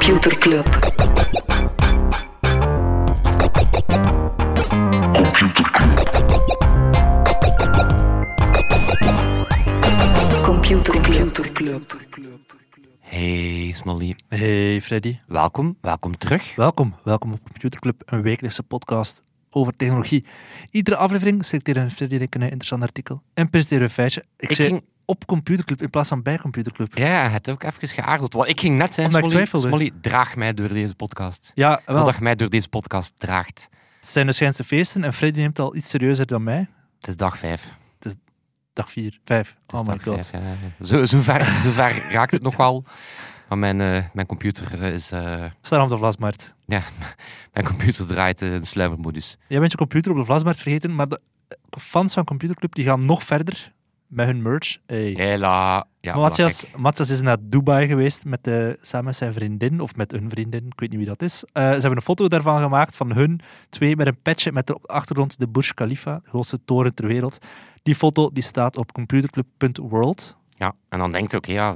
Computer Club. Computer Club. Hey Smolly, Hey Freddy, welkom, welkom terug. welkom. Welkom op Computer Club, een wekelijkse podcast over technologie. Iedere aflevering selecteren Freddy en ik een interessant artikel en presenteren we een feitje. Ik, Ik zei ging- op Computer Club in plaats van bij Computer Club. Ja, het ook even geaarzeld. Want ik ging net zijn, ik Smolly. Smolly, draag mij door deze podcast. Ja, Wel. Dat mij door deze podcast draagt. Het zijn de schijnste feesten en Freddy neemt al iets serieuzer dan mij. Het is dag vijf. Dag 4, 5. Het is Oh my dag god. vijf, ja, ja. Zo, zo, ver, zo ver raakt het nog wel. Maar mijn, eh, mijn computer is... eh, Staan op de vlasmarkt. mijn computer draait in sluimermodus. Jij bent je computer op de vlasmarkt vergeten, maar de fans van Computer Club die gaan nog verder met hun merch. Hey. Hela. Ja, Matthias, is naar Dubai geweest met de, samen met zijn vriendin, of met een vriendin, ik weet niet wie dat is. Eh, ze hebben een foto daarvan gemaakt van hun twee met een petje met op de achtergrond de Burj Khalifa, de grootste toren ter wereld. Die foto die staat op computerclub.world. Ja, en dan denkt je, oké, ja,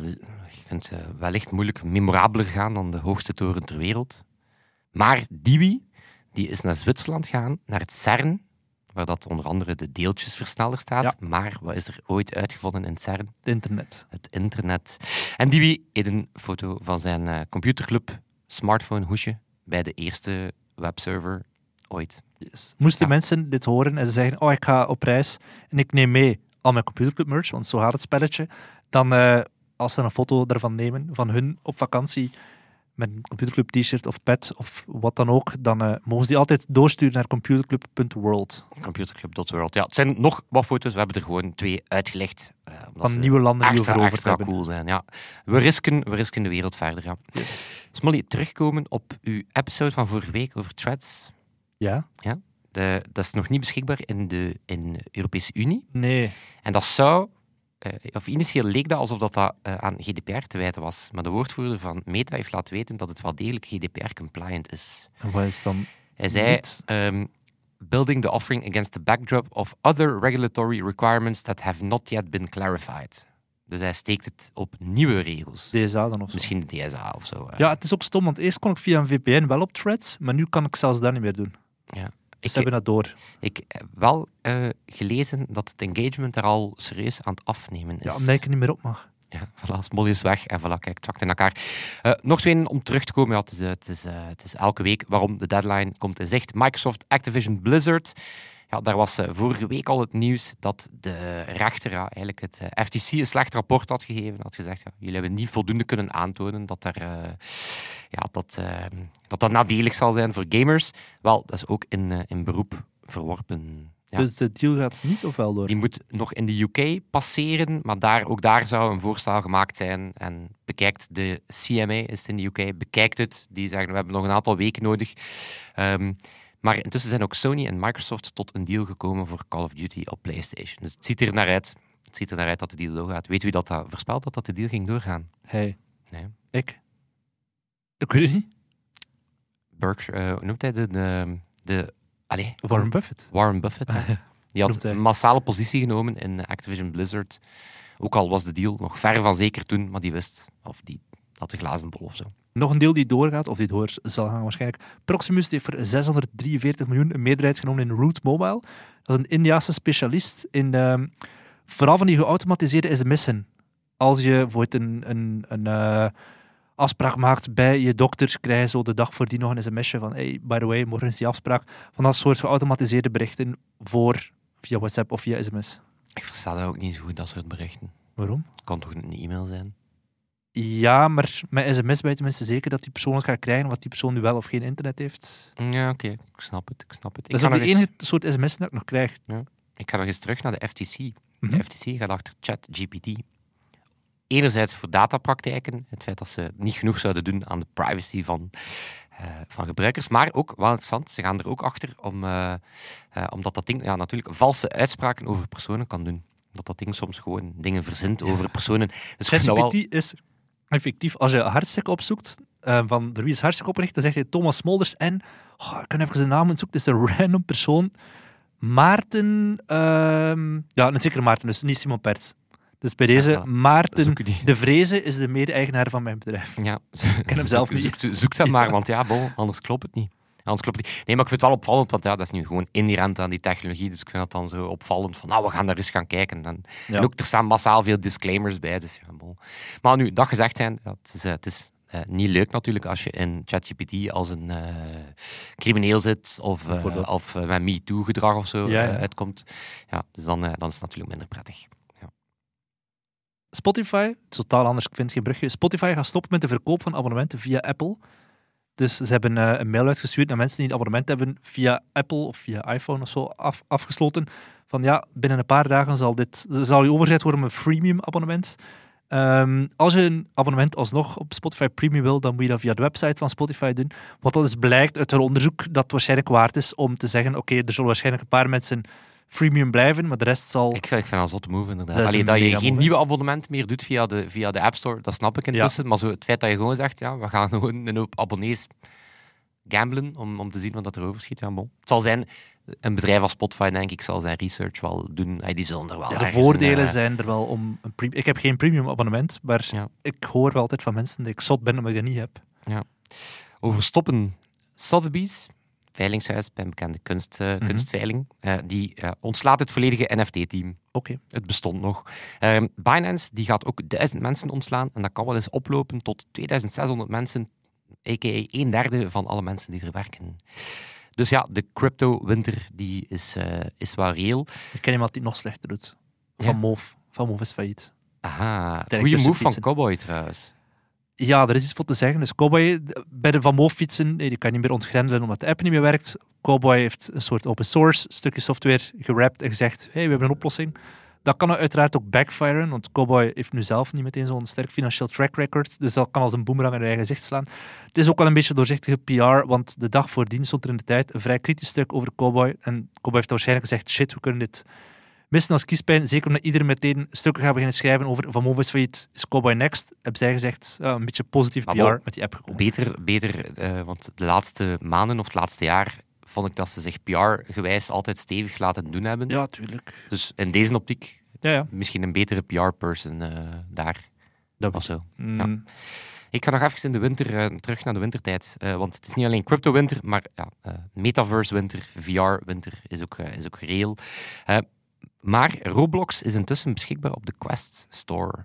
je kunt eh, wellicht moeilijk memorabeler gaan dan de hoogste toren ter wereld. Maar Dewey, die is naar Zwitserland gegaan, naar het CERN, waar dat onder andere de deeltjesversneller staat. Ja. Maar wat is er ooit uitgevonden in het CERN? Het internet. Het internet. En Dewey heeft een foto van zijn eh, computerclub smartphone hoesje bij de eerste webserver ooit. Yes. Moesten Ja. mensen dit horen en ze zeggen, oh ik ga op reis en ik neem mee al mijn computerclub merch, want zo gaat het spelletje, dan eh, als ze een foto daarvan nemen, van hun op vakantie, met een computerclub t-shirt of pet of wat dan ook, dan eh, mogen ze die altijd doorsturen naar computerclub.world. Computerclub.world. Ja, het zijn nog wat foto's. We hebben er gewoon twee uitgelegd. omdat Van ze nieuwe landen die extra, extra hebben. cool zijn. Ja. We, risken, we risken de wereld verder. Ja. Smolly, terugkomen op uw episode van vorige week over threads. Ja? De, dat is nog niet beschikbaar in de, in de Europese Unie. Nee. En dat zou, of initieel leek dat alsof dat, dat eh, aan GDPR te wijten was. Maar de woordvoerder van Meta heeft laten weten dat het wel degelijk GDPR-compliant is. En wat is dan Hij zei, ehm, building the offering against the backdrop of other regulatory requirements that have not yet been clarified. Dus hij steekt het op nieuwe regels. DSA dan of zo? Misschien de DSA of zo. eh. Ja, het is ook stom, want eerst kon ik via een VPN wel op threads, maar nu kan ik zelfs dat niet meer doen. Ja. Ik, ze hebben dat door. ik heb wel eh, gelezen dat het engagement er al serieus aan het afnemen is. Ja, omdat ik er niet meer op mag. Ja, voilà, Smolly is weg en voilà, kijk, het zakt in elkaar. Eh, nog twee om terug te komen. Ja, het, is, eh, het, is, het is elke week waarom de deadline komt in zicht. Microsoft Activision Blizzard. Ja, daar was eh, vorige week al het nieuws dat de rechter ja, eigenlijk het eh, FTC een slecht rapport had gegeven. Had gezegd, ja, jullie hebben niet voldoende kunnen aantonen dat er, eh, ja, dat, eh, dat dat nadelig zal zijn voor gamers. Wel, dat is ook in, in beroep verworpen. Ja. Dus de deal gaat niet of wel door? Die moet nog in de UK passeren, maar daar, ook daar zou een voorstel gemaakt zijn. En bekijkt de CMA, is het in de UK, bekijkt het. Die zeggen, we hebben nog een aantal weken nodig. Ehm, maar intussen zijn ook Sony en Microsoft tot een deal gekomen voor Call of Duty op PlayStation. Dus het ziet er naar uit. Het ziet er naar uit dat de deal doorgaat. Weet wie dat, dat voorspelt dat dat de deal ging doorgaan? Hij. Nee. Ik. Ik weet het niet. Berkshire, eh, hoe noemt hij de... de, de allee, Warren Buffett. Warren Buffett. Die had een massale positie genomen in Activision Blizzard. Ook al was de deal nog ver van zeker toen, maar die wist, of die had de glazen bol of zo. Nog een deel die doorgaat, of die door zal gaan waarschijnlijk. Proximus heeft voor 643 miljoen een meerderheid genomen in Root Mobile. Dat is een Indiaanse specialist in ehm, vooral van die geautomatiseerde sms'en. Als je bijvoorbeeld een, een, een eh, afspraak maakt bij je dokter, krijg je zo de dag voordien nog een sms'je van hey, by the way, morgen is die afspraak. Van dat soort geautomatiseerde berichten voor via WhatsApp of via sms. Ik versta dat ook niet zo goed, dat soort berichten. Waarom? Het kan toch een e-mail zijn? Ja, maar met sms je tenminste zeker dat die persoon het gaat krijgen, wat die persoon nu wel of geen internet heeft. Ja, oké, ik snap het, ik snap het. Ik Dat is de eens, enige soort sms dat ik nog krijg. ik ga nog eens terug naar de FTC. Mhm. De FTC gaat achter ChatGPT. Enerzijds voor datapraktijken, het feit dat ze niet genoeg zouden doen aan de privacy van, eh, van gebruikers, maar ook, wel interessant, ze gaan er ook achter om, eh, eh, omdat dat ding ja, natuurlijk valse uitspraken over personen kan doen. Dat dat ding soms gewoon dingen verzint over personen. Dus ChatGPT is effectief, als je hartstikke opzoekt, eh, van door wie is hartstikke opgericht, dan zeg je Thomas Smolders en, oh, ik kan even zijn naam zoeken, het is een random persoon, Maarten, ehm, ja, een zekere Maarten, dus niet Simon Perts. Dus bij deze, Ja. Maarten de Vrezen is de mede-eigenaar van mijn bedrijf. Ja, Ik ken hem zelf niet. Zoek, zoek dat maar, want ja, bon, anders klopt het niet. Anders klopt het niet. Nee, maar ik vind het wel opvallend, want ja, dat is nu gewoon inherent aan die technologie. Dus ik vind het dan zo opvallend van, nou, we gaan daar eens gaan kijken. En, Ja. en ook, er staan massaal veel disclaimers bij. Dus ja. Maar nu, dat gezegd zijn, ja, het is, eh, het is eh, niet leuk natuurlijk als je in ChatGPT als een eh, crimineel zit of, Bijvoorbeeld. of met MeToo-gedrag of zo Ja, ja. uitkomt. Ja, dus dan, dan is het natuurlijk minder prettig. Spotify, het is totaal anders, ik vind geen brugje. Spotify gaat stoppen met de verkoop van abonnementen via Apple. Dus ze hebben eh, een mail uitgestuurd naar mensen die een abonnement hebben via Apple of via iPhone of zo af, afgesloten. Van ja, binnen een paar dagen zal dit zal je overgezet worden op een freemium abonnement. Ehm, als je een abonnement alsnog op Spotify Premium wil, dan moet je dat via de website van Spotify doen. Wat dat dus blijkt uit hun onderzoek dat het waarschijnlijk waard is om te zeggen: oké, er zullen waarschijnlijk een paar mensen freemium blijven, maar de rest zal. Ik vind, ik vind dat zotte move, inderdaad. Dat Allee, dat je geen move, nieuwe abonnement meer doet via de, via de App Store, dat snap ik intussen. Maar zo het feit dat je gewoon zegt, ja, we gaan gewoon een hoop abonnees gamblen om, om te zien wat er overschiet. Ja, bon. Het zal zijn, een bedrijf als Spotify, denk ik, zal zijn research wel doen. Hey, die zullen er wel Ja, de voordelen een, eh, zijn er wel om een. Ik heb geen premium abonnement, maar Ja. ik hoor wel altijd van mensen dat ik zot ben omdat ik dat niet heb. Over stoppen. Sotheby's, veilingshuis bij een bekende kunst, eh, Mhm. kunstveiling, eh, die eh, ontslaat het volledige NFT-team. Oké. Het bestond nog. Ehm, Binance die gaat ook duizend mensen ontslaan en dat kan wel eens oplopen tot 2600 mensen, a.k.a. een derde van alle mensen die er werken. Dus ja, de crypto-winter die is, is wel reëel. Ik ken iemand die nog slechter doet. Ja? Van Moof. Van Moof is failliet. Aha, goede move van. Cowboy trouwens. Ja, er is iets voor te zeggen. Dus Cowboy, bij de Van Moof fietsen, die kan niet meer ontgrendelen omdat de app niet meer werkt. Cowboy heeft een soort open source stukje software gerapt en gezegd, hey, we hebben een oplossing. Dat kan uiteraard ook backfiren, want Cowboy heeft nu zelf niet meteen zo'n sterk financieel track record, dus dat kan als een boemerang in eigen gezicht slaan. Het is ook wel een beetje doorzichtige PR, want de dag voordien stond er in de tijd een vrij kritisch stuk over Cowboy. En Cowboy heeft waarschijnlijk gezegd, shit, we kunnen dit missen als kiespijn. Zeker omdat iedereen meteen stukken gaat beginnen schrijven over Van Moof is failliet, is Cowboy next. Hebben zij gezegd, ja, een beetje positief Maar PR met die app gekomen. Beter, beter eh, want de laatste maanden of het laatste jaar vond ik dat ze zich PR-gewijs altijd stevig laten doen hebben. Ja, tuurlijk. Dus in deze optiek Ja, ja. misschien een betere PR-person eh, daar. Dat Of zo. Mm, Ik ga nog even in de winter, eh, terug naar de wintertijd. Eh, want het is niet alleen crypto-winter, maar ja, eh, metaverse-winter, VR-winter is ook, is ook reëel. Maar Roblox is intussen beschikbaar op de Quest Store.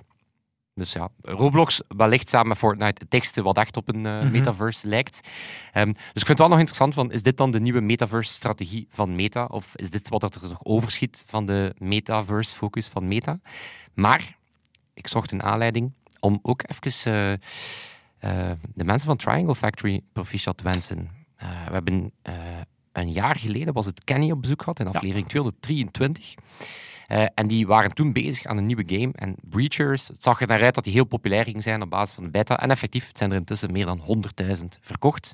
Dus ja, Roblox wellicht samen met Fortnite het teksten wat echt op een eh, Mhm. metaverse lijkt. Ehm, dus ik vind het wel nog interessant van, is dit dan de nieuwe metaverse-strategie van Meta? Of is dit wat er nog overschiet van de metaverse-focus van Meta? Maar ik zocht een aanleiding om ook even eh, eh, de mensen van Triangle Factory proficiat te wensen. We hebben een jaar geleden, was het Kenny op bezoek gehad in aflevering 223. Eh, en die waren toen bezig aan een nieuwe game. En Breachers, het zag er naar uit dat die heel populair ging zijn op basis van de beta. En effectief, het zijn er intussen meer dan 100.000 verkocht.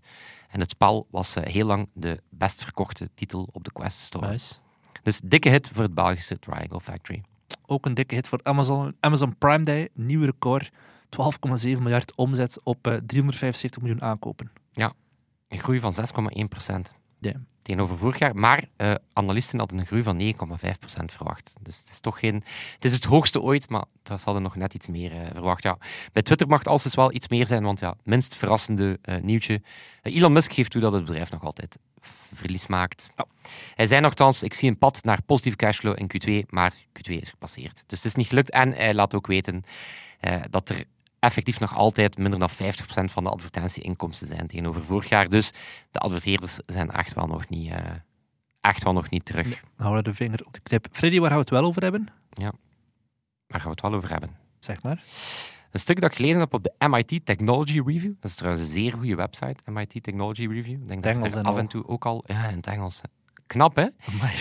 En het spel was eh, heel lang de best verkochte titel op de Quest Store. nice. Dus dikke hit voor het Belgische Triangle Factory. Ook een dikke hit voor Amazon. Amazon Prime Day, nieuw record. 12,7 miljard omzet op eh, 375 miljoen aankopen. Een groei van 6,1 procent. Ja. Tegenover vorig jaar. Maar eh, analisten hadden een groei van 9,5 procent verwacht. Dus het is toch geen... Het is het hoogste ooit, maar ze hadden nog net iets meer eh, verwacht. Ja, bij Twitter mag het alles wel iets meer zijn, want ja, minst verrassende eh, nieuwtje. Elon Musk geeft toe dat het bedrijf nog altijd verlies maakt. Ja. Hij zei nogthans, ik zie een pad naar positieve cashflow in Q2, maar Q2 is gepasseerd. Dus het is niet gelukt. En hij laat ook weten dat er effectief nog altijd minder dan 50% van de advertentieinkomsten zijn tegenover vorig jaar. Dus de adverteerders zijn echt wel nog niet, eh, echt wel nog niet terug. Houden we de vinger op de knip. Freddy, waar gaan we het wel over hebben? Daar gaan we het wel over hebben. Zeg maar. Een stuk dat ik gelezen heb op de MIT Technology Review. Dat is trouwens een zeer goede website, MIT Technology Review. Ik denk dat ik er af en toe ook al... Ja, in het Engels. Knap, hè?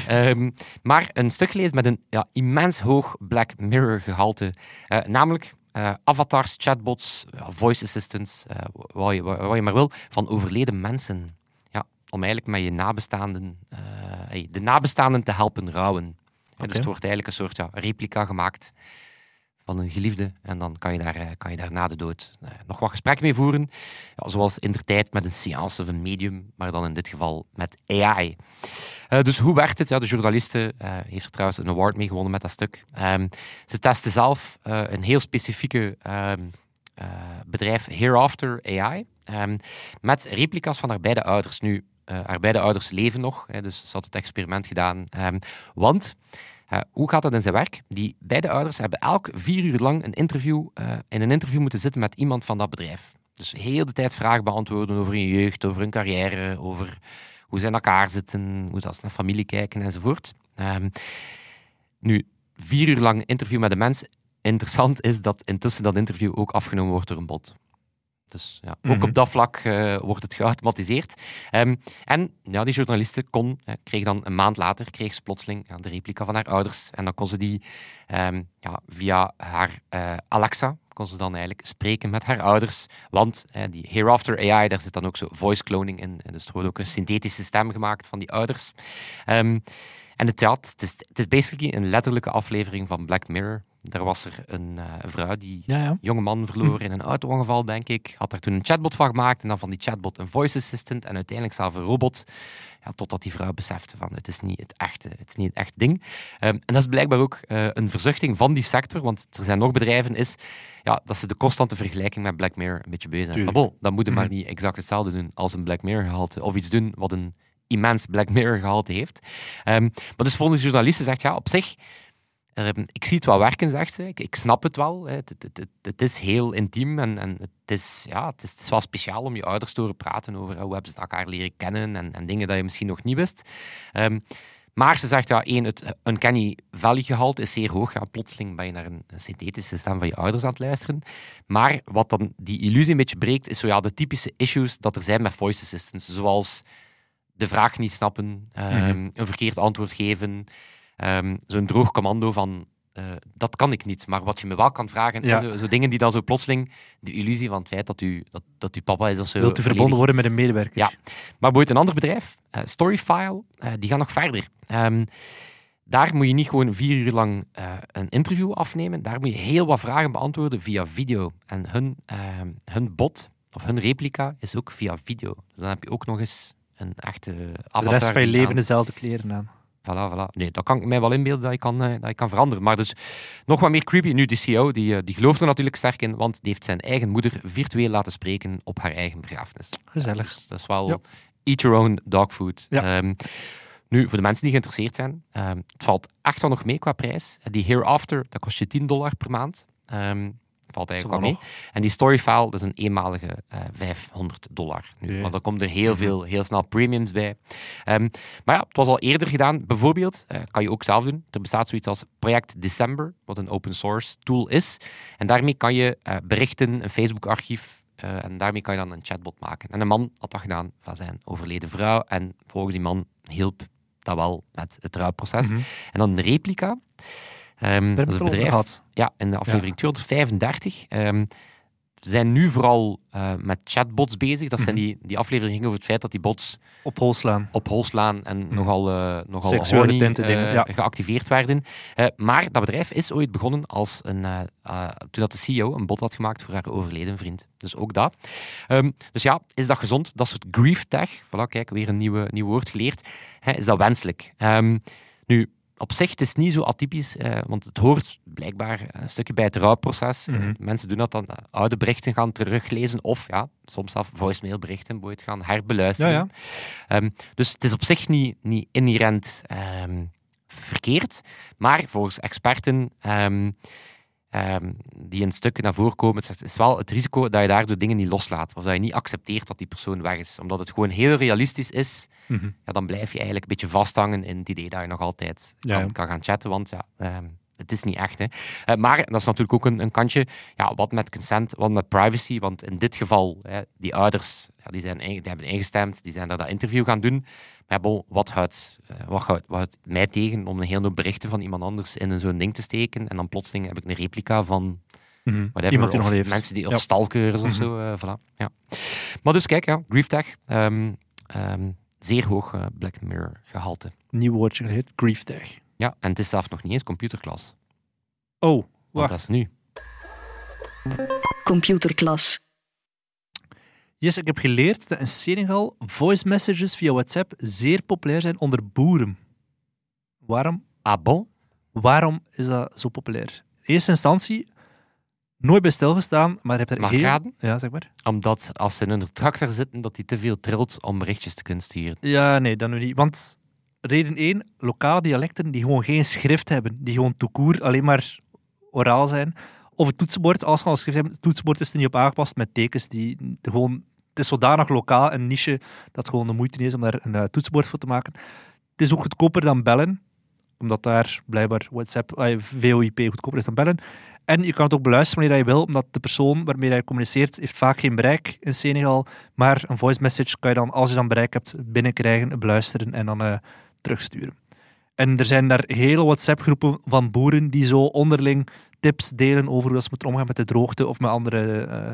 Ehm, maar een stuk gelezen met een ja, immens hoog Black Mirror gehalte. Eh, namelijk eh, avatars, chatbots, ja, voice assistants, eh, wat, je, wat, je maar wil, van overleden mensen. Ja, om eigenlijk met je nabestaanden, eh, hey, de nabestaanden te helpen rouwen. Ja, dus het wordt eigenlijk een soort ja, replica gemaakt van een geliefde. En dan kan je daar, eh, kan je daar na de dood eh, nog wat gesprek mee voeren. Zoals in de tijd met een seance of een medium, maar dan in dit geval met AI. Eh, dus hoe werkt het? De journaliste heeft er trouwens een award mee gewonnen met dat stuk. Ehm, ze testen zelf een heel specifieke ehm, eh, bedrijf, Hereafter AI, ehm, met replica's van haar beide ouders. Nu, haar beide ouders leven nog, hè, dus ze had het experiment gedaan. Want, eh, hoe gaat dat in zijn werk? Die beide ouders hebben elk vier uur lang een interview, eh, in een interview moeten zitten met iemand van dat bedrijf. Dus heel de tijd vragen beantwoorden over hun jeugd, over hun carrière, over hoe ze in elkaar zitten, hoe ze naar familie kijken enzovoort. Ehm, nu, vier uur lang interview met een mens. Interessant is dat intussen dat interview ook afgenomen wordt door een bot. Dus ja, ook Mhm. op dat vlak eh, wordt het geautomatiseerd. Ehm, en ja, die journaliste kon, kreeg dan een maand later kreeg ze plotseling de replica van haar ouders. En dan kon ze die ehm, ja, via haar eh, Alexa kon ze dan eigenlijk spreken met haar ouders. Want eh, die Hereafter AI, daar zit dan ook zo voice cloning in. Dus er wordt ook een synthetische stem gemaakt van die ouders. Ehm, en het, ja, het, is, het is basically een letterlijke aflevering van Black Mirror. Daar was er een eh, vrouw die Ja, ja. jonge man verloor in een auto-ongeval, denk ik. Had daar toen een chatbot van gemaakt en dan van die chatbot een voice assistant en uiteindelijk zelf een robot. Ja, totdat die vrouw besefte van het is niet het echte, het is niet het echt ding. Ehm, en dat is blijkbaar ook eh, een verzuchting van die sector, want er zijn nog bedrijven is ja, dat ze de constante vergelijking met Black Mirror een beetje beu zijn. Maar bon, dan moet je maar Mhm. niet exact hetzelfde doen als een Black Mirror gehalte of iets doen wat een immens Black Mirror gehalte heeft. Ehm, maar dus volgens de journalisten zegt ja, op zich ik zie het wel werken, zegt ze. Ik, ik snap het wel. Hè. Het, het, het, het is heel intiem en, en het, is, ja, het, is, het is wel speciaal om je ouders te horen praten over hoe hebben ze elkaar leren kennen en, en dingen dat je misschien nog niet wist. Ehm, maar ze zegt, ja, één, het uncanny valley gehalte is zeer hoog. Ja, plotseling ben je naar een, een synthetische stem van je ouders aan het luisteren. Maar wat dan die illusie een beetje breekt, is zo, ja, de typische issues dat er zijn met voice assistants. Zoals de vraag niet snappen, ehm, Mhm. een verkeerd antwoord geven, ehm, zo'n droog commando van eh, dat kan ik niet, maar wat je me wel kan vragen, Ja. zo, zo dingen die dan zo plotseling de illusie van het feit dat u, dat, dat uw papa is of zo. Wilt u verbonden worden met een medewerker? Ja. Maar bijvoorbeeld een ander bedrijf, eh, Storyfile, eh, die gaan nog verder. Ehm, daar moet je niet gewoon vier uur lang een interview afnemen. Daar moet je heel wat vragen beantwoorden via video. En hun, ehm, hun bot, of hun replica, is ook via video. Dus dan heb je ook nog eens een echte avatar. De rest van je leven dezelfde kleren aan. Voilà, voilà. Nee, dat kan ik mij wel inbeelden dat je kan, eh, dat je kan veranderen. Maar dus nog wat meer creepy. Nu, die CEO die, eh, die gelooft er natuurlijk sterk in, want die heeft zijn eigen moeder virtueel laten spreken op haar eigen begrafenis. Gezellig. Dat is wel Ja. eat your own dog food. Ja. Ehm, nu, voor de mensen die geïnteresseerd zijn, ehm, het valt echt wel nog mee qua prijs. Die Hereafter, dat kost je 10 dollar per maand. Ehm, valt eigenlijk wel mee. En die Storyfile, dat is een eenmalige eh 500 dollar. Nu. Maar daar komt er heel Mhm. veel, heel snel premiums bij. Ehm, maar ja, het was al eerder gedaan. Bijvoorbeeld, eh, kan je ook zelf doen. Er bestaat zoiets als Project December, wat een open source tool is. En daarmee kan je eh, berichten, een Facebook-archief, eh, en daarmee kan je dan een chatbot maken. En een man had dat gedaan van zijn overleden vrouw. En volgens die man hielp dat wel met het rouwproces. Mhm. En dan de replica. Ehm, dat is een bedrijf. gehad. Ja, in de aflevering 235. ehm, zijn nu vooral eh, met chatbots bezig. Dat zijn Mhm. die, die aflevering ging over het feit dat die bots Op hol slaan. op hol slaan en nogal, eh nogal Seksuele horny, dingen, eh, ja. geactiveerd werden. Maar dat bedrijf is ooit begonnen als een, toen dat de CEO een bot had gemaakt voor haar overleden vriend. Dus ook dat. Ehm, dus ja, is dat gezond? Dat soort grief tag, voilà, kijk, weer een nieuwe, nieuw woord geleerd. Hè, is dat wenselijk? Nu, op zich, het is niet zo atypisch, eh, want het hoort blijkbaar een stukje bij het rouwproces. Eh, Mhm. mensen doen dat dan, eh, oude berichten gaan teruglezen of ja, soms zelf voicemailberichten bijvoorbeeld gaan herbeluisteren. Ja, ja. Ehm, dus het is op zich niet, niet inherent ehm, verkeerd, maar volgens experten ehm, ehm, die in stukken naar voren komen, het is wel het risico dat je daardoor dingen niet loslaat of dat je niet accepteert dat die persoon weg is. Omdat het gewoon heel realistisch is, Mhm. ja, dan blijf je eigenlijk een beetje vasthangen in het idee dat je nog altijd Ja, kan, kan gaan chatten, want ja, ehm, het is niet echt. Hè. Eh, maar dat is natuurlijk ook een, een kantje, ja, wat met consent, wat met privacy, want in dit geval, hè, die ouders, ja, die, zijn, die hebben ingestemd, die zijn daar dat interview gaan doen. Maar bon, wat houdt, eh, wat, houdt, wat houdt mij tegen om een hele hoop berichten van iemand anders in een zo'n ding te steken en dan plotseling heb ik een replica van whatever, Iemand die nog leeft. mensen die, of Ja. stalkers of Mhm. zo. eh, voilà. ja. Maar dus kijk, ja, Grief Tag, ehm, ehm, zeer hoog Black Mirror gehalte. Nieuw woordje geleerd. Grief tag. Ja, en het is zelf nog niet eens computerklas. Oh, Want Wacht. dat is nu. Computerklas. Yes, ik heb geleerd dat in Senegal voice messages via WhatsApp zeer populair zijn onder boeren. Waarom? Ah bon? Waarom is dat zo populair? In eerste instantie, nooit bij stilgestaan, maar je hebt er Mag heel... ik raden? Ja, zeg maar. Omdat als ze in een tractor zitten, dat die te veel trilt om berichtjes te kunnen sturen. Ja, nee, dat nu niet. Want reden 1, lokale dialecten die gewoon geen schrift hebben, die gewoon toekoer alleen maar oraal zijn. Of het toetsenbord, als ze al schrift hebben, het toetsenbord is er niet op aangepast met tekens die gewoon... Het is zodanig lokaal, een niche, dat het gewoon de moeite is om daar een eh, toetsenbord voor te maken. Het is ook goedkoper dan bellen, omdat daar blijkbaar WhatsApp, eh, VoIP goedkoper is dan bellen. En je kan het ook beluisteren wanneer je wil, omdat de persoon waarmee je communiceert heeft vaak geen bereik in Senegal. Maar een voice message kan je dan, als je dan bereik hebt, binnenkrijgen, beluisteren en dan eh, terugsturen. En er zijn daar hele WhatsApp-groepen van boeren die zo onderling tips delen over hoe ze moeten omgaan met de droogte of met andere, eh,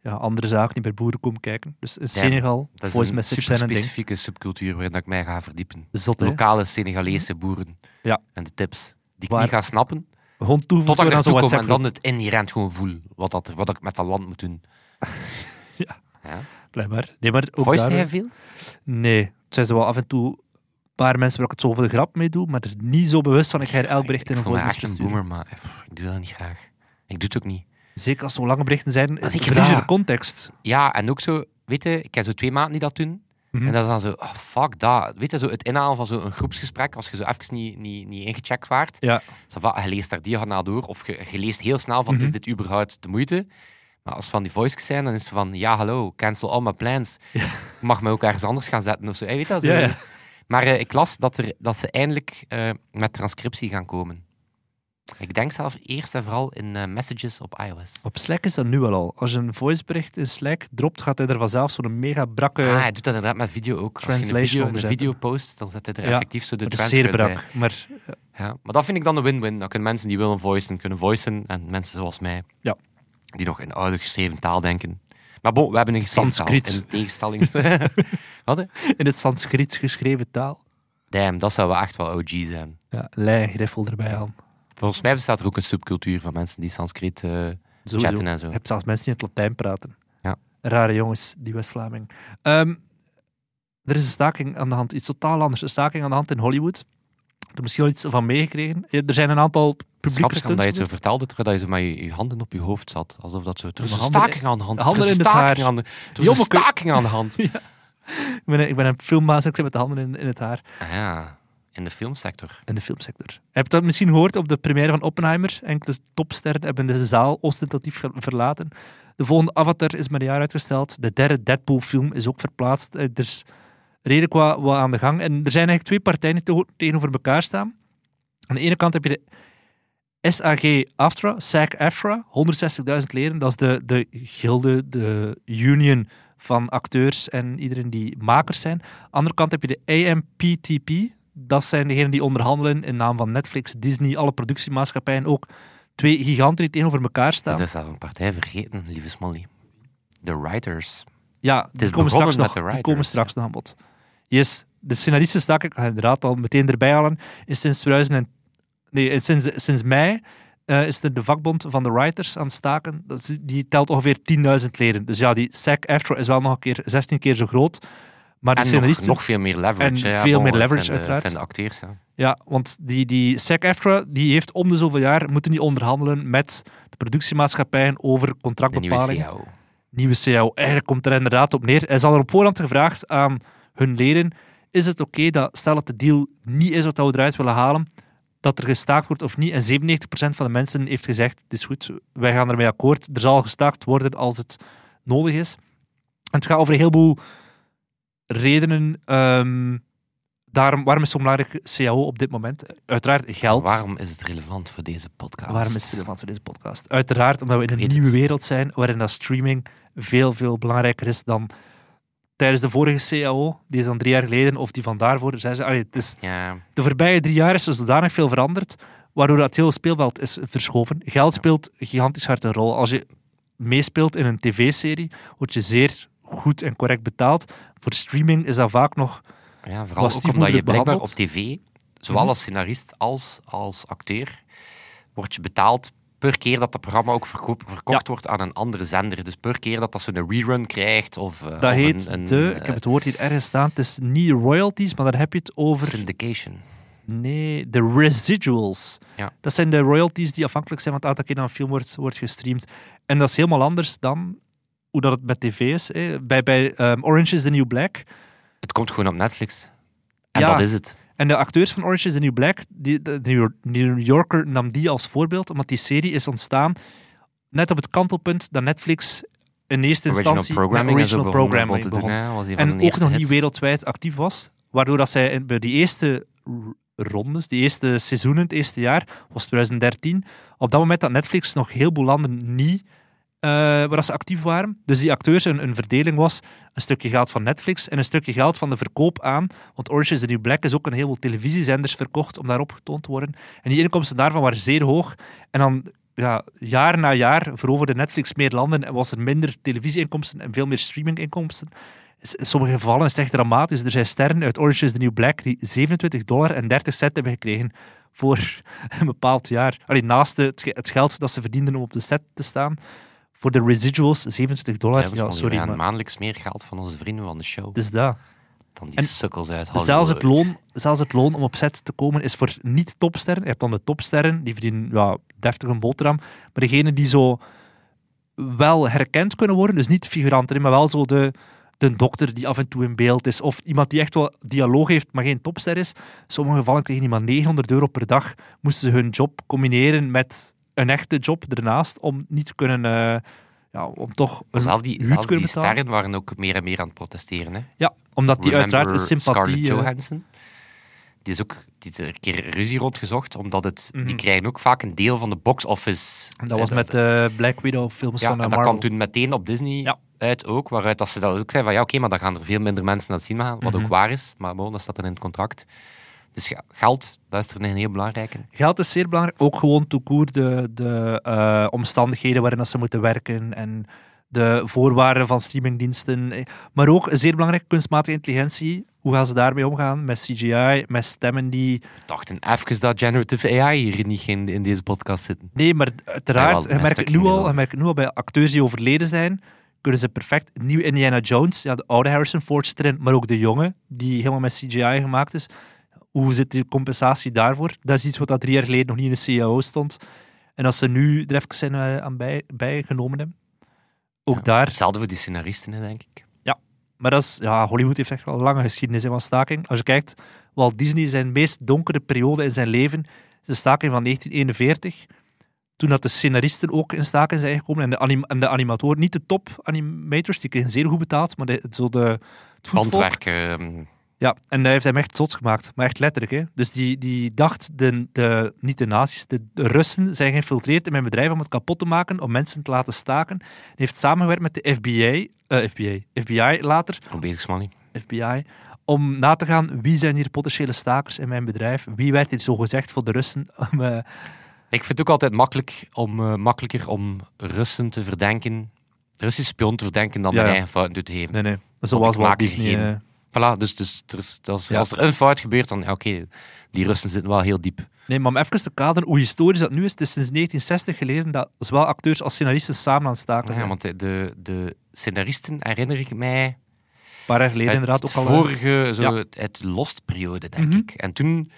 ja, andere zaken die bij boeren komen kijken. Dus in Senegal, is voice een message super zijn een ding. specifieke subcultuur waarin ik mij ga verdiepen. Zot? Lokale Senegalese boeren. Ja. En de tips die ik Waar- niet ga snappen. Gewoon toevoegen Totdat ik kom en dan het inherent gewoon voel. Wat, dat, wat ik met dat land moet doen. Ja. ja. Blijkbaar. Nee, maar ook Voice jij veel? Nee, het zijn zo wel af en toe paar mensen waar ik het zo voor de grap mee doe, maar er niet zo bewust van ik ga hier elk bericht in ik een voice echt message een boomer, maar pff, ik doe dat niet graag. Ik doe het ook niet. Zeker als het zo lange berichten zijn, Als ik verlies je context. Ja, en ook zo, weet je, ik heb zo twee maanden die dat doen. Mhm. En dat is dan zo, oh, fuck dat. Weet je, zo het inhalen van zo'n groepsgesprek, als je zo even niet, niet, niet ingecheckt waart. Ja. Zo van, je leest daar diagonaal door, of je, je leest heel snel van, Mhm. is dit überhaupt de moeite? Maar als van die voices zijn, dan is het van, ja, hallo, cancel all my plans. Ja. Je mag me ook ergens anders gaan zetten of zo. Hey, weet dat zo? Ja, ja. Maar eh, ik las dat, er, dat ze eindelijk eh, met transcriptie gaan komen. Ik denk zelfs eerst en vooral in eh, messages op iOS. Op Slack is dat nu wel al. Als je een voicebericht in Slack dropt, gaat hij er vanzelf zo'n mega brakke... ah, hij doet dat inderdaad met video ook. Als je een Translation video, een video post, dan zet hij er Ja, effectief zo de dat is zeer brak. Maar Ja, maar dat vind ik dan een win-win. Dan kunnen mensen die willen voicen, kunnen voicen. En mensen zoals mij, Ja. die nog in oude geschreven taal denken. Maar bon, we hebben een Sanskriet. in tegenstelling. Wat? hè? in het Sanskriet geschreven taal. Damn, dat zou wel echt wel OG zijn. Ja, lei, griffel erbij aan. Volgens mij bestaat er ook een subcultuur van mensen die Sanskriet Sowieso. chatten en zo. Je hebt zelfs mensen die in het Latijn praten. Ja. Rare jongens, die West-Vlaming. Ehm, er is een staking aan de hand, iets totaal anders. Een staking aan de hand in Hollywood. Heb er misschien al iets van meegekregen. Er zijn een aantal publieke stunts. omdat je het zo vertelde, terwijl je zo met je, je handen op je hoofd zat. Alsof dat zo... Er is een staking aan de hand. handen in het haar. aan de, er is een staking aan de hand. Ik ben, een- ik ben een filmbaas en ik zit met de handen in, in het haar. Ah ja, in de filmsector. In de filmsector. Je hebt dat misschien gehoord op de première van Oppenheimer. Enkele topsterren hebben de zaal ostentatief ver- verlaten. De volgende Avatar is maar een jaar uitgesteld. De derde Deadpool-film is ook verplaatst. Eh, Er is redelijk wat, wat aan de gang. En er zijn eigenlijk twee partijen die tegenover elkaar staan. Aan de ene kant heb je de SAG AFTRA, SAG AFTRA, 160.000 leden. Dat is de, de gilde, de union van acteurs en iedereen die makers zijn. Aan de andere kant heb je de AMPTP. Dat zijn degenen die onderhandelen in naam van Netflix, Disney, alle productiemaatschappijen. Ook twee giganten die tegenover elkaar Is staan. dat zelf een partij vergeten, lieve Smolly? De writers. Ja, die is komen, straks nog, die komen straks nog aan bod. Yes, de scenaristen sta ik, ga inderdaad al meteen erbij halen, is sinds 2000 en, nee, sinds, sinds mei eh, is er de vakbond van de writers aan het staken. Dat is- die telt ongeveer 10.000 leden. Dus ja, die SAG-AFTRA is wel nog een keer 16 keer zo groot. Maar de En nog, nog veel meer leverage. En. Ja, veel bon, meer leverage, zijn de- uiteraard. Zijn de acteurs. Hè. Ja, want die, die SAG-AFTRA die heeft om de zoveel jaar moeten die onderhandelen met de productiemaatschappijen over De nieuwe. CAO. nieuwe CAO. Eigenlijk komt er inderdaad op neer. Hij zal er op voorhand gevraagd aan hun leden: is het oké dat, stel dat de deal niet is wat we eruit willen halen, dat er gestaakt wordt of niet? En 97% van de mensen heeft gezegd: het is goed, wij gaan ermee akkoord. Er zal gestaakt worden als het nodig is. En het gaat over een heleboel redenen. ehm, daarom, waarom is zo'n belangrijk CAO op dit moment? Uiteraard geld. Waarom is het relevant voor deze podcast? Waarom is het relevant voor deze podcast? Uiteraard omdat we in een Weet nieuwe het. wereld zijn waarin dat streaming veel, veel belangrijker is dan tijdens de vorige CAO, die is dan drie jaar geleden, of die van daarvoor. Zijn ze, allee, het is, Ja, de voorbije drie jaar is er zodanig veel veranderd, waardoor dat hele speelveld is verschoven. Geld speelt gigantisch hard een rol. Als je meespeelt in een tv-serie, word je zeer goed en correct betaald. Voor streaming is dat vaak nog... ja vooral ook omdat je blijkbaar op tv, zowel Mhm. als scenarist als als acteur, word je betaald per keer dat dat programma ook verkoop- verkocht wordt aan een andere zender. Dus per keer dat dat zo'n rerun krijgt of, eh, Dat of heet een, een, de, ik eh, heb het woord hier ergens staan, het is niet royalties, maar daar heb je het over, syndication. nee, de residuals. Ja. Dat zijn de royalties die afhankelijk zijn van het aantal keer dat een film wordt, wordt gestreamd. En dat is helemaal anders dan hoe dat het met tv is. Hè. Bij, bij ehm, Orange is the New Black Het komt gewoon op Netflix. En Ja. dat is het. En de acteurs van Orange is the New Black, die, de New Yorker nam die als voorbeeld, omdat die serie is ontstaan net op het kantelpunt dat Netflix in eerste Original instantie programming original programming begon doen. hè. En ook nog niet wereldwijd actief was. Waardoor dat zij in- bij die eerste rondes, die eerste seizoenen, het eerste jaar, was 2013, op dat moment dat Netflix nog heel veel landen niet waar dat ze actief waren. Dus die acteurs, een, een verdeling was een stukje geld van Netflix en een stukje geld van de verkoop aan. Want Orange is the New Black is ook een heel televisiezenders verkocht om daarop getoond te worden. En die inkomsten daarvan waren zeer hoog. En dan ja, jaar na jaar veroverde Netflix meer landen en was er minder televisieinkomsten en veel meer streaminginkomsten. In sommige gevallen is het echt dramatisch. Er zijn sterren uit Orange is the New Black die 27 dollar en 30 cent hebben gekregen voor een bepaald jaar. Allee, naast het geld dat ze verdienden om op de set te staan, voor de residuals 27 dollar. Ja, Ja, sorry, maar maandelijks meer geld van onze vrienden van de show dus dat. dan die en sukkels uit Hollywood. Zelfs het, loon, zelfs het loon om op set te komen is voor niet-topsterren. Je hebt dan de topsterren, die verdienen ja, deftig een boterham. Maar degenen die zo wel herkend kunnen worden, dus niet figuranten, maar wel zo de, de dokter die af en toe in beeld is, of iemand die echt wel dialoog heeft, maar geen topster is. In sommige gevallen kregen die maar 900 euro per dag, moesten ze hun job combineren met een echte job ernaast, om niet te kunnen... eh, ja, om toch een Zelf die, huur zelf die sterren waren ook meer en meer aan het protesteren. Hè. Ja, omdat die Remember uiteraard een sympathie... Scarlett eh, Johansson. Die is ook die er een keer ruzie rondgezocht, omdat het, Mhm. die krijgen ook vaak een deel van de box office. En dat was Eh, met de Black Widow films ja, van eh, en dat Marvel. kwam toen meteen op Disney Ja. uit ook, waaruit dat ze dat ook zeiden van ja, oké, maar dan gaan er veel minder mensen het zien gaan, wat Mhm. ook waar is, maar bon, dat staat er in het contract. Dus ja, geld, dat is er een heel belangrijke. Geld is zeer belangrijk. Ook gewoon court de, de eh, omstandigheden waarin dat ze moeten werken en de voorwaarden van streamingdiensten. Maar ook zeer belangrijk kunstmatige intelligentie. Hoe gaan ze daarmee omgaan? Met CGI, met stemmen die... We dachten even dat generative AI hier niet in, in deze podcast zitten. Nee, maar uiteraard, Ja, je merkt het nu al, je merkt het nu al bij acteurs die overleden zijn, kunnen ze perfect nieuw Indiana Jones, ja, de oude Harrison Ford zit erin, maar ook de jonge, die helemaal met CGI gemaakt is. Hoe zit die compensatie daarvoor? Dat is iets wat dat drie jaar geleden nog niet in de CAO stond. En als ze nu er even zijn eh, aan bij, bijgenomen hebben, ook Ja, daar. Hetzelfde voor die scenaristen, denk ik. Maar dat is, ja, Hollywood heeft echt wel een lange geschiedenis hè, van staking. Als je kijkt, Walt Disney zijn meest donkere periode in zijn leven is de staking van 1941. Toen dat de scenaristen ook in staking zijn gekomen en de, anim en de animatoren, niet de top animators, die kregen zeer goed betaald, maar de, zo de, het voetvolk. Ja, en dat heeft hem echt zot gemaakt. Maar echt letterlijk. Hè. Dus die, die dacht, de, de, niet de nazi's, de, Russen zijn geïnfiltreerd in mijn bedrijf om het kapot te maken, om mensen te laten staken. Hij heeft samengewerkt met de FBI, eh, FBI, FBI later? FBI, om na te gaan wie zijn hier potentiële stakers in mijn bedrijf, wie werd hier zo gezegd voor de Russen. Om, eh, Ik vind het ook altijd makkelijk om, eh, makkelijker om Russen te verdenken, Russische spion te verdenken, dan Ja, mijn ja. eigen fouten te geven. nee, nee. Zoals Walt Disney. geen- Voilà, dus, dus er is, als, Ja. als er een fout gebeurt, dan ja, oké, die Russen zitten wel heel diep. Nee, maar om even te kaderen hoe historisch dat nu is, het is sinds 1960 geleden dat zowel acteurs als scenaristen samen aan het staken Ja, zijn. want de, de, scenaristen herinner ik mij Een paar jaar geleden inderdaad ook al. vorige, zo ja. het, Lost-periode, denk Mhm. ik. En toen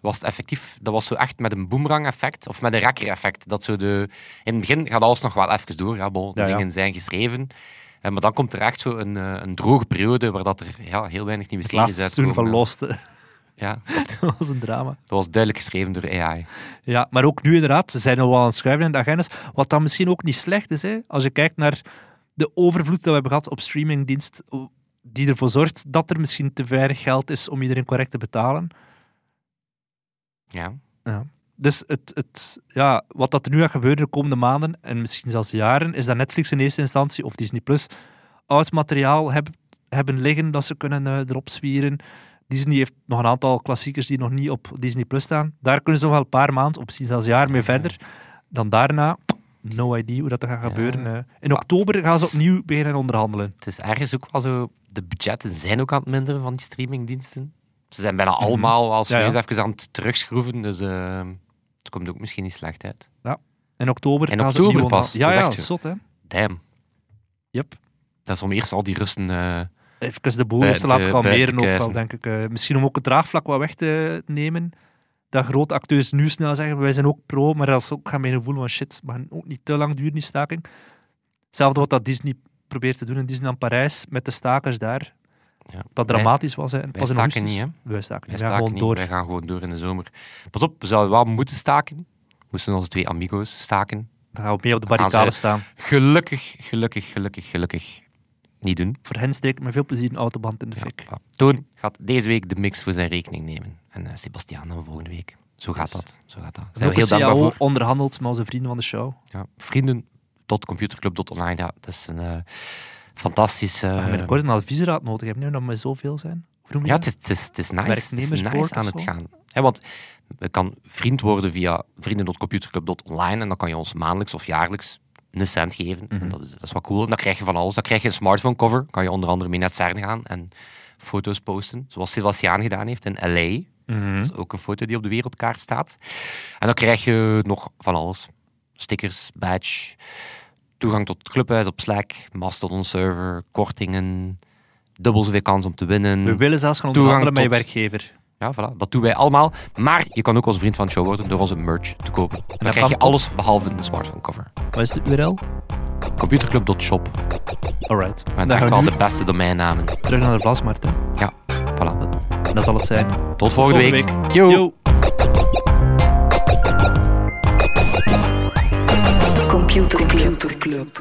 was het effectief, dat was zo echt met een boomerang-effect, of met een rakker-effect. Dat zo de, in het begin gaat alles nog wel even door, ja, bon, de Ja, ja. dingen zijn geschreven. Eh, maar dan komt er echt zo een, eh, een droge periode waar dat er ja, heel weinig nieuwe series laatste seizoen van. Lost. Ja, dat was een drama. dat was duidelijk geschreven door AI. Ja, maar ook nu inderdaad, ze zijn al wel aan het schuiven in de agendas. Wat dan misschien ook niet slecht is, hè, als je kijkt naar de overvloed dat we hebben gehad op streamingdienst, die ervoor zorgt dat er misschien te weinig geld is om iedereen correct te betalen. Ja. Dus het, het, ja, wat dat er nu gaat gebeuren de komende maanden, en misschien zelfs jaren, is dat Netflix in eerste instantie, of Disney Plus, oud materiaal heb, hebben liggen dat ze kunnen eh, erop zwieren. Disney heeft nog een aantal klassiekers die nog niet op Disney Plus staan. Daar kunnen ze nog wel een paar maanden, of misschien zelfs jaar mee verder. Dan daarna, no idea hoe dat gaat gebeuren. eh. In oktober gaan ze opnieuw beginnen onderhandelen. Het is ergens ook wel zo, de budgetten zijn ook aan het minderen van die streamingdiensten. Ze zijn bijna Mhm. allemaal al Ja, ja. even aan het terugschroeven, dus eh, het komt ook misschien niet slecht uit. In oktober In gaan oktober pas? Ja, ja, zot hè. Damn. Yep. Dat is om eerst al die rusten... eh, Even de boel te laten kalmeren buiten ook wel, denk ik. Eh, misschien om ook het draagvlak wat weg te nemen. Dat grote acteurs nu snel zeggen, wij zijn ook pro, maar dat is ook gaan mijn gevoel van shit, maar ook niet te lang duren die staking. Hetzelfde wat dat Disney probeert te doen in Disneyland Parijs, met de stakers daar. Ja. Dat Wij- dramatisch was. Hè. Wij Pas in staken niet, hè. Wij staken Wij. Ja, staken gewoon niet. door. Wij gaan gewoon door in de zomer. Pas op, we zouden wel moeten staken. We moesten onze twee amigo's staken. Dan gaan we mee op de barricade staan. Gelukkig, gelukkig, gelukkig, gelukkig niet doen. Voor hen steek ik met veel plezier een autoband in de Ja, fik. Toon gaat deze week de mix voor zijn rekening nemen. En eh Sebastiaan dan volgende week. Zo gaat Yes. dat. Zo gaat dat. Zijn we heel dankbaar voor. onderhandeld met onze vrienden van de show. Ja, vrienden tot computerclub.online. Ja, dat is een eh fantastisch... We gaan binnenkort een adviesraad nodig hebben, nu, dat we zoveel zijn. Ja, het is, het is, het is nice. Het is nice aan het gaan. Want je kan vriend worden via vrienden.computerclub.online en dan kan je ons maandelijks of jaarlijks een cent geven. Mhm. En dat, is, dat is wat cool. En dan krijg je van alles. Dan krijg je een smartphone cover. Kan je onder andere mee naar CERN gaan en foto's posten. Zoals Sebastiaan gedaan heeft in L.A. Mhm. Dat is ook een foto die op de wereldkaart staat. En dan krijg je nog van alles. Stickers, badge, toegang tot het clubhuis op Slack, Mastodon server, kortingen, dubbel zoveel kans om te winnen. We willen zelfs gaan Toegang onderhandelen met je werkgever. Ja, voilà. Dat doen wij allemaal. Maar je kan ook onze vriend van de show worden door onze merch te kopen. Dan dat krijg je alles behalve de smartphone cover. Wat is de URL? Computerclub.shop. Alright. Dan echt gaan wel de beste domeinnamen. terug naar de vlasmarkt. Ja, voilà. En dat zal het zijn. Tot volgende, volgende week. Yo. Yo. Компьютер клуб.